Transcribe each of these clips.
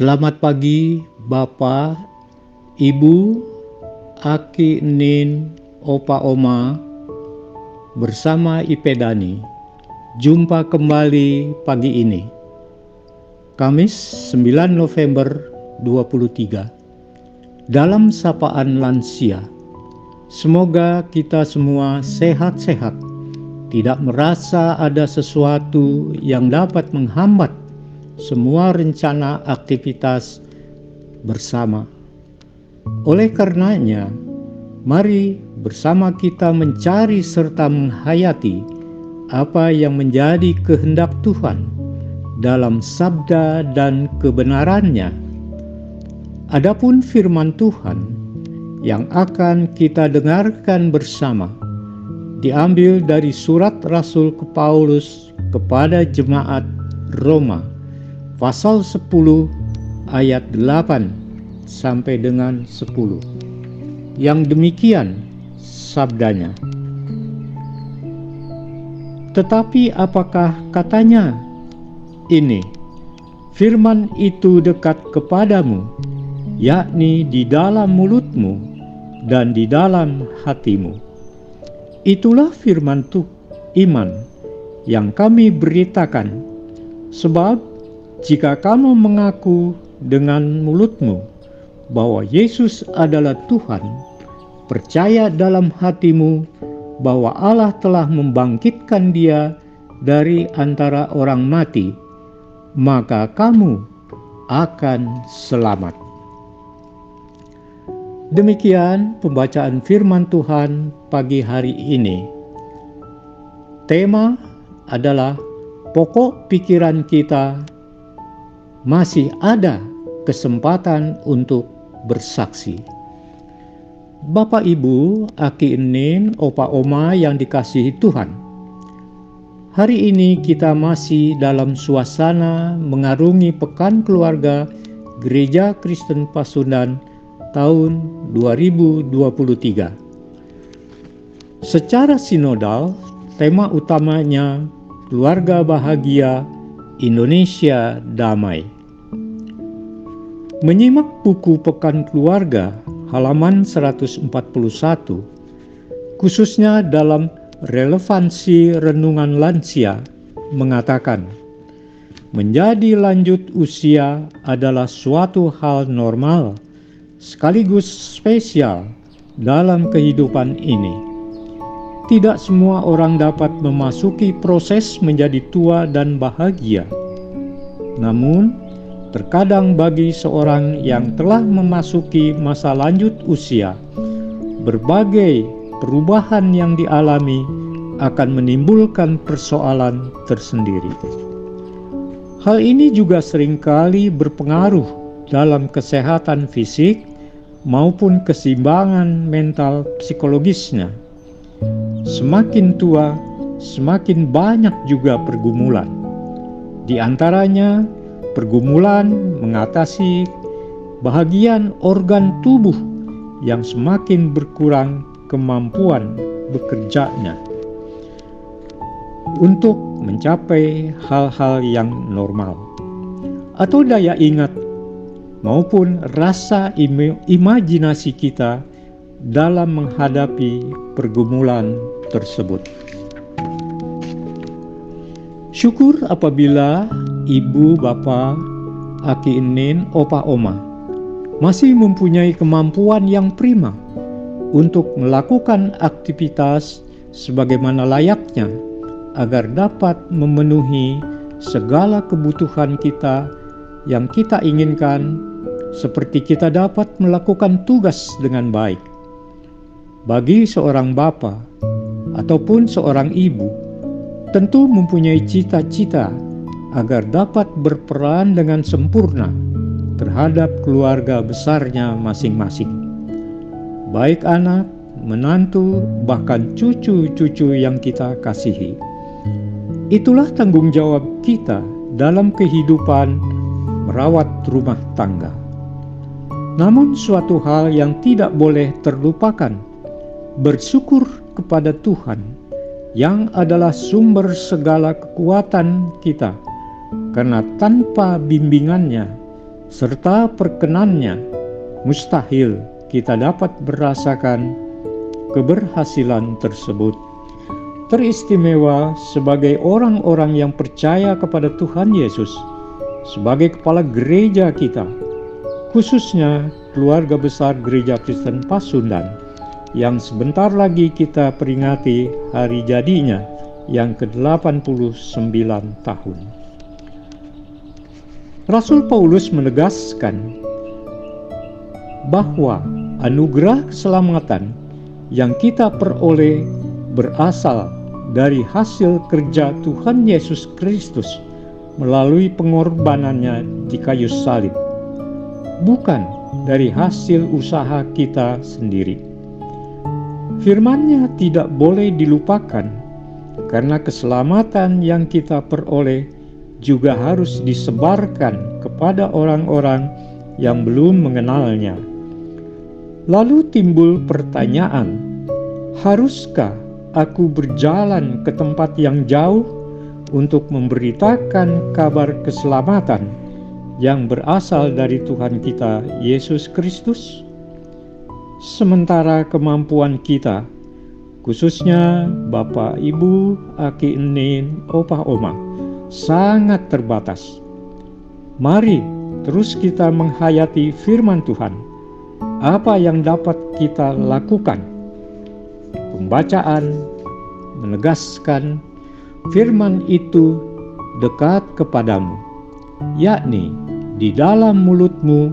Selamat pagi Bapak, Ibu, Aki, Nin, Opa, Oma, bersama Ipedani. Jumpa kembali pagi ini. Kamis 9 November 23. Dalam sapaan lansia, semoga kita semua sehat-sehat, tidak merasa ada sesuatu yang dapat menghambat semua rencana aktivitas bersama. Oleh karenanya, mari bersama kita mencari serta menghayati apa yang menjadi kehendak Tuhan dalam sabda dan kebenarannya. Adapun firman Tuhan yang akan kita dengarkan bersama diambil dari surat Rasul ke Paulus kepada jemaat Roma pasal 10 ayat 8 sampai dengan 10. Yang demikian sabdanya. Tetapi apakah katanya? Ini, firman itu dekat kepadamu, yakni di dalam mulutmu dan di dalam hatimu. Itulah firman tuh iman yang kami beritakan, sebab jika kamu mengaku dengan mulutmu bahwa Yesus adalah Tuhan, percaya dalam hatimu bahwa Allah telah membangkitkan Dia dari antara orang mati, maka kamu akan selamat. Demikian pembacaan Firman Tuhan pagi hari ini. Tema adalah pokok pikiran kita masih ada kesempatan untuk bersaksi. Bapak Ibu, Aki Enin, Opa Oma yang dikasihi Tuhan. Hari ini kita masih dalam suasana mengarungi pekan keluarga Gereja Kristen Pasundan tahun 2023. Secara sinodal, tema utamanya keluarga bahagia Indonesia Damai. Menyimak buku Pekan Keluarga halaman 141, khususnya dalam relevansi renungan lansia, mengatakan, menjadi lanjut usia adalah suatu hal normal sekaligus spesial dalam kehidupan ini tidak semua orang dapat memasuki proses menjadi tua dan bahagia. Namun, terkadang bagi seorang yang telah memasuki masa lanjut usia, berbagai perubahan yang dialami akan menimbulkan persoalan tersendiri. Hal ini juga sering kali berpengaruh dalam kesehatan fisik maupun keseimbangan mental psikologisnya. Semakin tua, semakin banyak juga pergumulan. Di antaranya, pergumulan mengatasi bahagian organ tubuh yang semakin berkurang kemampuan bekerjanya untuk mencapai hal-hal yang normal atau daya ingat maupun rasa imajinasi kita dalam menghadapi pergumulan tersebut. Syukur apabila ibu, bapak, aki enin, opa, oma masih mempunyai kemampuan yang prima untuk melakukan aktivitas sebagaimana layaknya agar dapat memenuhi segala kebutuhan kita yang kita inginkan seperti kita dapat melakukan tugas dengan baik. Bagi seorang bapak ataupun seorang ibu, tentu mempunyai cita-cita agar dapat berperan dengan sempurna terhadap keluarga besarnya masing-masing. Baik anak, menantu, bahkan cucu-cucu yang kita kasihi. Itulah tanggung jawab kita dalam kehidupan merawat rumah tangga. Namun, suatu hal yang tidak boleh terlupakan bersyukur kepada Tuhan yang adalah sumber segala kekuatan kita, karena tanpa bimbingannya serta perkenannya, mustahil kita dapat merasakan keberhasilan tersebut. Teristimewa sebagai orang-orang yang percaya kepada Tuhan Yesus sebagai kepala gereja kita, khususnya keluarga besar Gereja Kristen Pasundan yang sebentar lagi kita peringati hari jadinya yang ke-89 tahun. Rasul Paulus menegaskan bahwa anugerah keselamatan yang kita peroleh berasal dari hasil kerja Tuhan Yesus Kristus melalui pengorbanannya di kayu salib, bukan dari hasil usaha kita sendiri. Firman-Nya tidak boleh dilupakan karena keselamatan yang kita peroleh juga harus disebarkan kepada orang-orang yang belum mengenalnya. Lalu timbul pertanyaan, haruskah aku berjalan ke tempat yang jauh untuk memberitakan kabar keselamatan yang berasal dari Tuhan kita Yesus Kristus? Sementara kemampuan kita, khususnya Bapak, Ibu, Aki, Enin, Opa, Oma, sangat terbatas. Mari terus kita menghayati firman Tuhan apa yang dapat kita lakukan? Pembacaan menegaskan firman itu dekat kepadamu, yakni di dalam mulutmu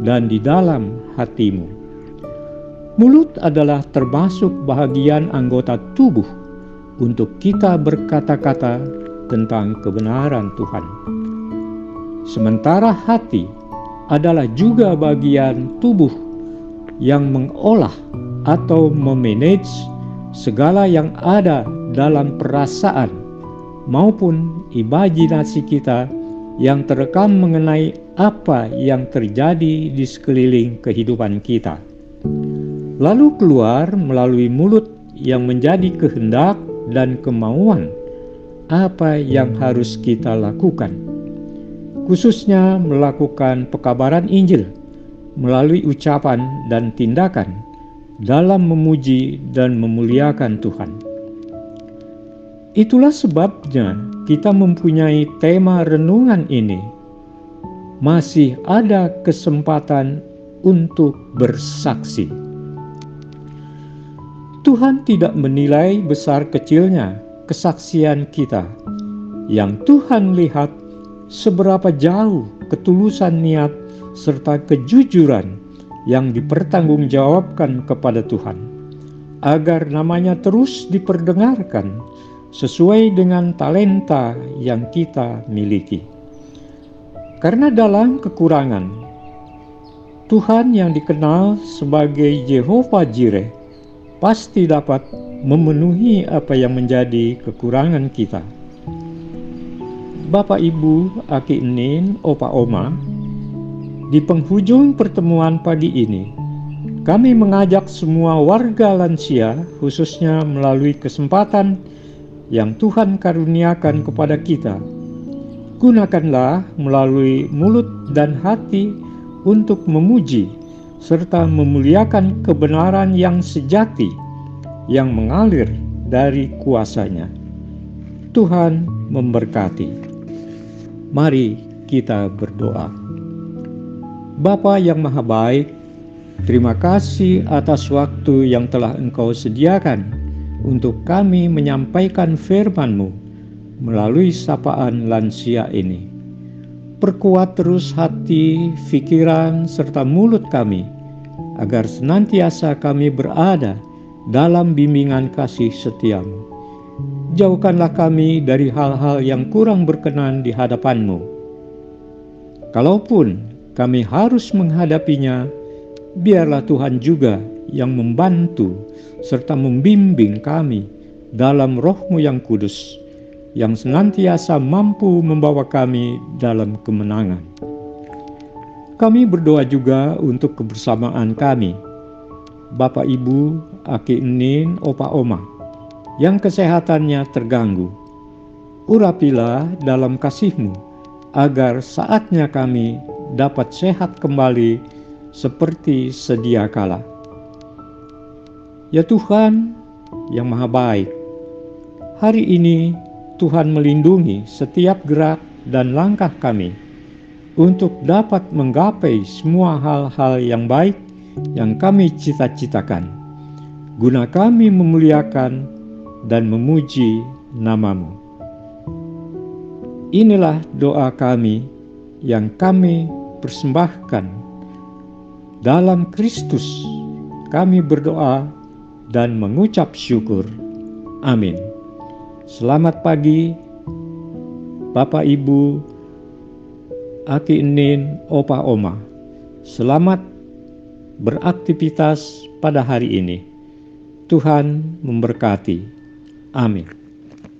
dan di dalam hatimu. Mulut adalah termasuk bahagian anggota tubuh untuk kita berkata-kata tentang kebenaran Tuhan. Sementara hati adalah juga bagian tubuh yang mengolah atau memanage segala yang ada dalam perasaan maupun imajinasi kita yang terekam mengenai apa yang terjadi di sekeliling kehidupan kita. Lalu keluar melalui mulut yang menjadi kehendak dan kemauan apa yang harus kita lakukan, khususnya melakukan pekabaran Injil melalui ucapan dan tindakan dalam memuji dan memuliakan Tuhan. Itulah sebabnya kita mempunyai tema renungan ini. Masih ada kesempatan untuk bersaksi. Tuhan tidak menilai besar kecilnya kesaksian kita. Yang Tuhan lihat seberapa jauh ketulusan niat serta kejujuran yang dipertanggungjawabkan kepada Tuhan, agar namanya terus diperdengarkan sesuai dengan talenta yang kita miliki. Karena dalam kekurangan, Tuhan yang dikenal sebagai Jehovah Jireh pasti dapat memenuhi apa yang menjadi kekurangan kita. Bapak Ibu, Aki Enin, Opa Oma, di penghujung pertemuan pagi ini, kami mengajak semua warga lansia, khususnya melalui kesempatan yang Tuhan karuniakan kepada kita. Gunakanlah melalui mulut dan hati untuk memuji serta memuliakan kebenaran yang sejati yang mengalir dari kuasanya. Tuhan memberkati. Mari kita berdoa. Bapa yang Maha Baik, terima kasih atas waktu yang telah Engkau sediakan untuk kami menyampaikan firman-Mu melalui sapaan lansia ini. Perkuat terus hati, pikiran, serta mulut kami, agar senantiasa kami berada dalam bimbingan kasih setiamu. Jauhkanlah kami dari hal-hal yang kurang berkenan di hadapan-Mu. Kalaupun kami harus menghadapinya, biarlah Tuhan juga yang membantu serta membimbing kami dalam rohmu yang kudus, yang senantiasa mampu membawa kami dalam kemenangan. Kami berdoa juga untuk kebersamaan kami, Bapak Ibu, Aki Enin, Opa Oma, yang kesehatannya terganggu. Urapilah dalam kasihmu, agar saatnya kami dapat sehat kembali seperti sedia kala. Ya Tuhan yang Maha Baik, hari ini Tuhan melindungi setiap gerak dan langkah kami untuk dapat menggapai semua hal-hal yang baik yang kami cita-citakan. Guna kami memuliakan dan memuji namamu. Inilah doa kami yang kami persembahkan. Dalam Kristus kami berdoa dan mengucap syukur. Amin. Selamat pagi, Bapak Ibu, Aki Enin, Opa Oma. Selamat beraktivitas pada hari ini. Tuhan memberkati. Amin.